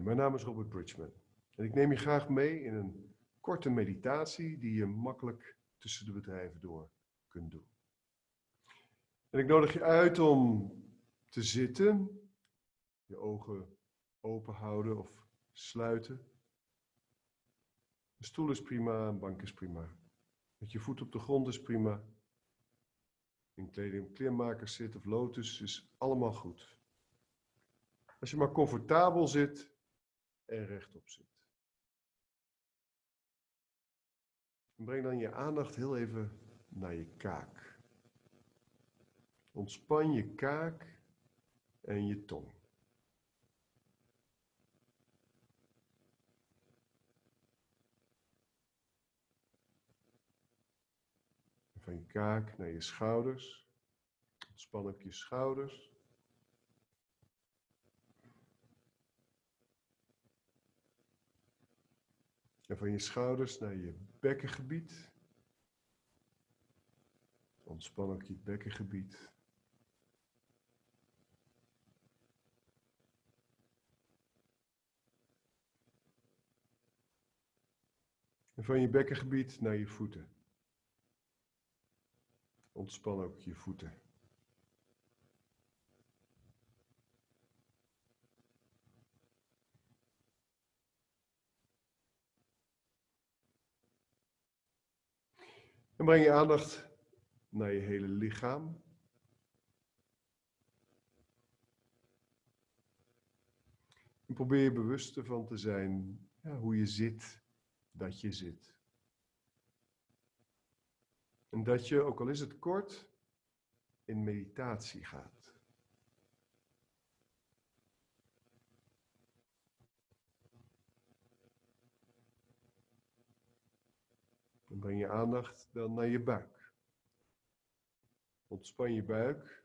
Mijn naam is Robert Bridgman en ik neem je graag mee in een korte meditatie die je makkelijk tussen de bedrijven door kunt doen. En ik nodig je uit om te zitten, je ogen open houden of sluiten. Een stoel is prima, een bank is prima. Met je voet op de grond is prima. In kleding, kleermakers zit of lotus is allemaal goed. Als je maar comfortabel zit en rechtop zit. En breng dan je aandacht heel even naar je kaak. Ontspan je kaak en je tong. Van je kaak naar je schouders. Ontspan ook je schouders. En van je schouders naar je bekkengebied. Ontspan ook je bekkengebied. En van je bekkengebied naar je voeten. Ontspan ook je voeten. En breng je aandacht naar je hele lichaam. En probeer je bewust ervan te zijn ja, hoe je zit, dat je zit. En dat je, ook al is het kort, in meditatie gaat. Breng je aandacht dan naar je buik. Ontspan je buik.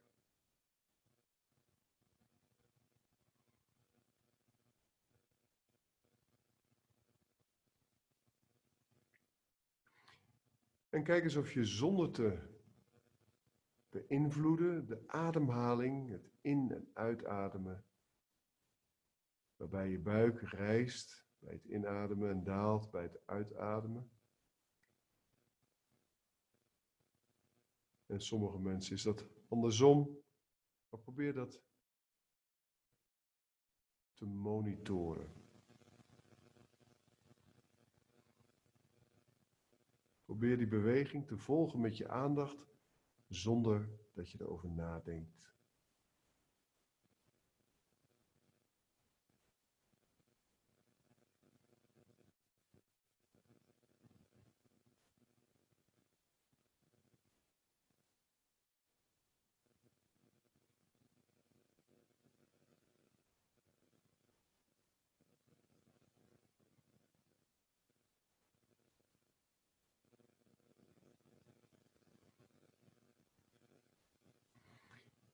En kijk eens of je zonder te beïnvloeden de ademhaling, het in- en uitademen, waarbij je buik rijst bij het inademen en daalt bij het uitademen. En sommige mensen is dat andersom, maar probeer dat te monitoren. Probeer die beweging te volgen met je aandacht zonder dat je erover nadenkt.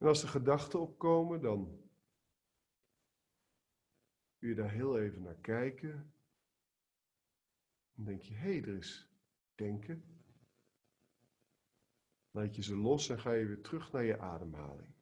En als er gedachten opkomen, dan kun je daar heel even naar kijken. Dan denk je, hé, hey, er is denken. Laat je ze los en ga je weer terug naar je ademhaling.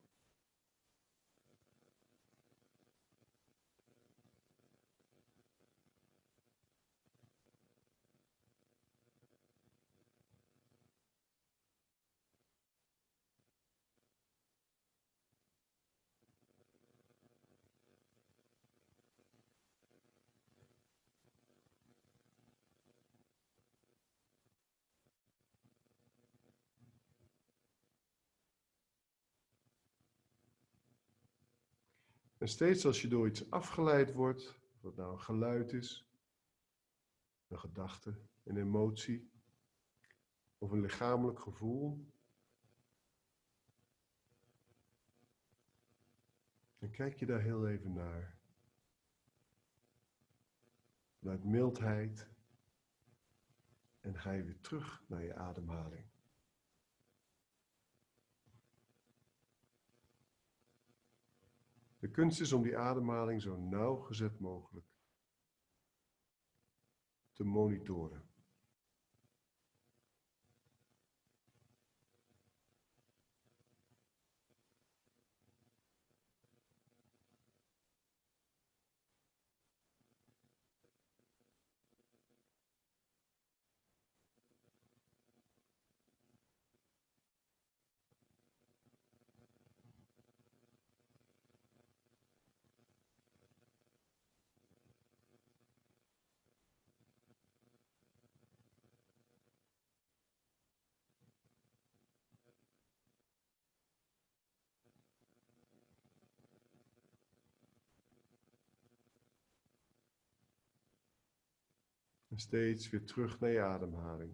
En steeds als je door iets afgeleid wordt, of nou een geluid is, een gedachte, een emotie of een lichamelijk gevoel, dan kijk je daar heel even naar. Vanuit mildheid en ga je weer terug naar je ademhaling. De kunst is om die ademhaling zo nauwgezet mogelijk te monitoren. En steeds weer terug naar je ademhaling.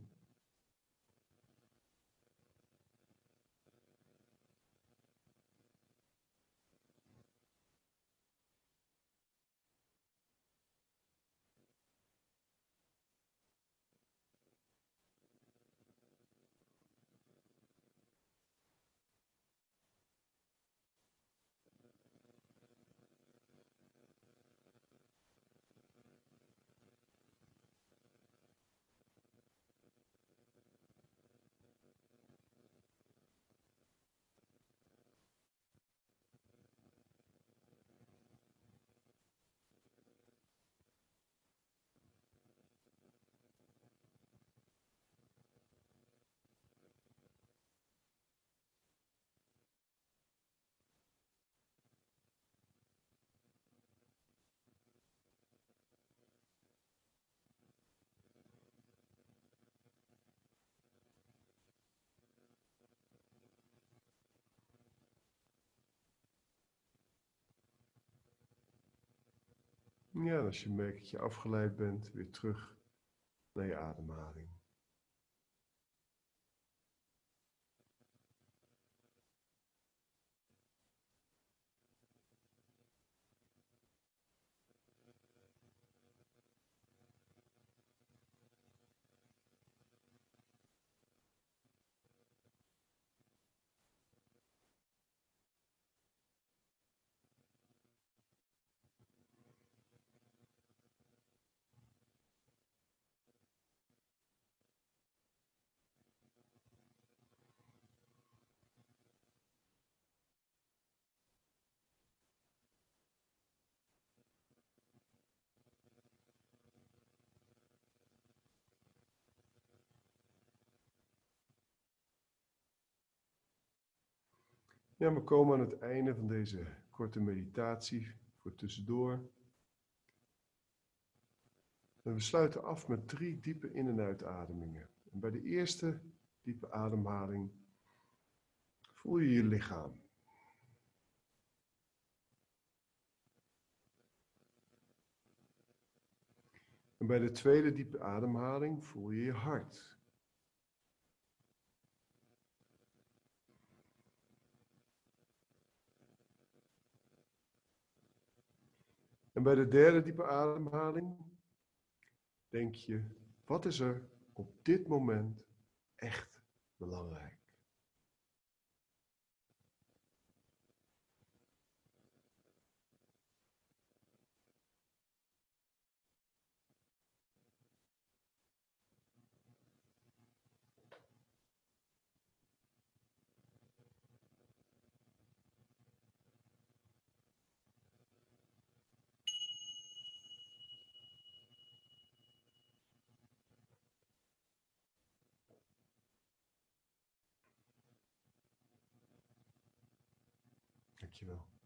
Ja, als je merkt dat je afgeleid bent, weer terug naar je ademhaling. Ja, we komen aan het einde van deze korte meditatie voor tussendoor. En we sluiten af met drie diepe in- en uitademingen. En bij de eerste diepe ademhaling voel je je lichaam. En bij de tweede diepe ademhaling voel je je hart. En bij de derde diepe ademhaling denk je, wat is er op dit moment echt belangrijk? tu veux.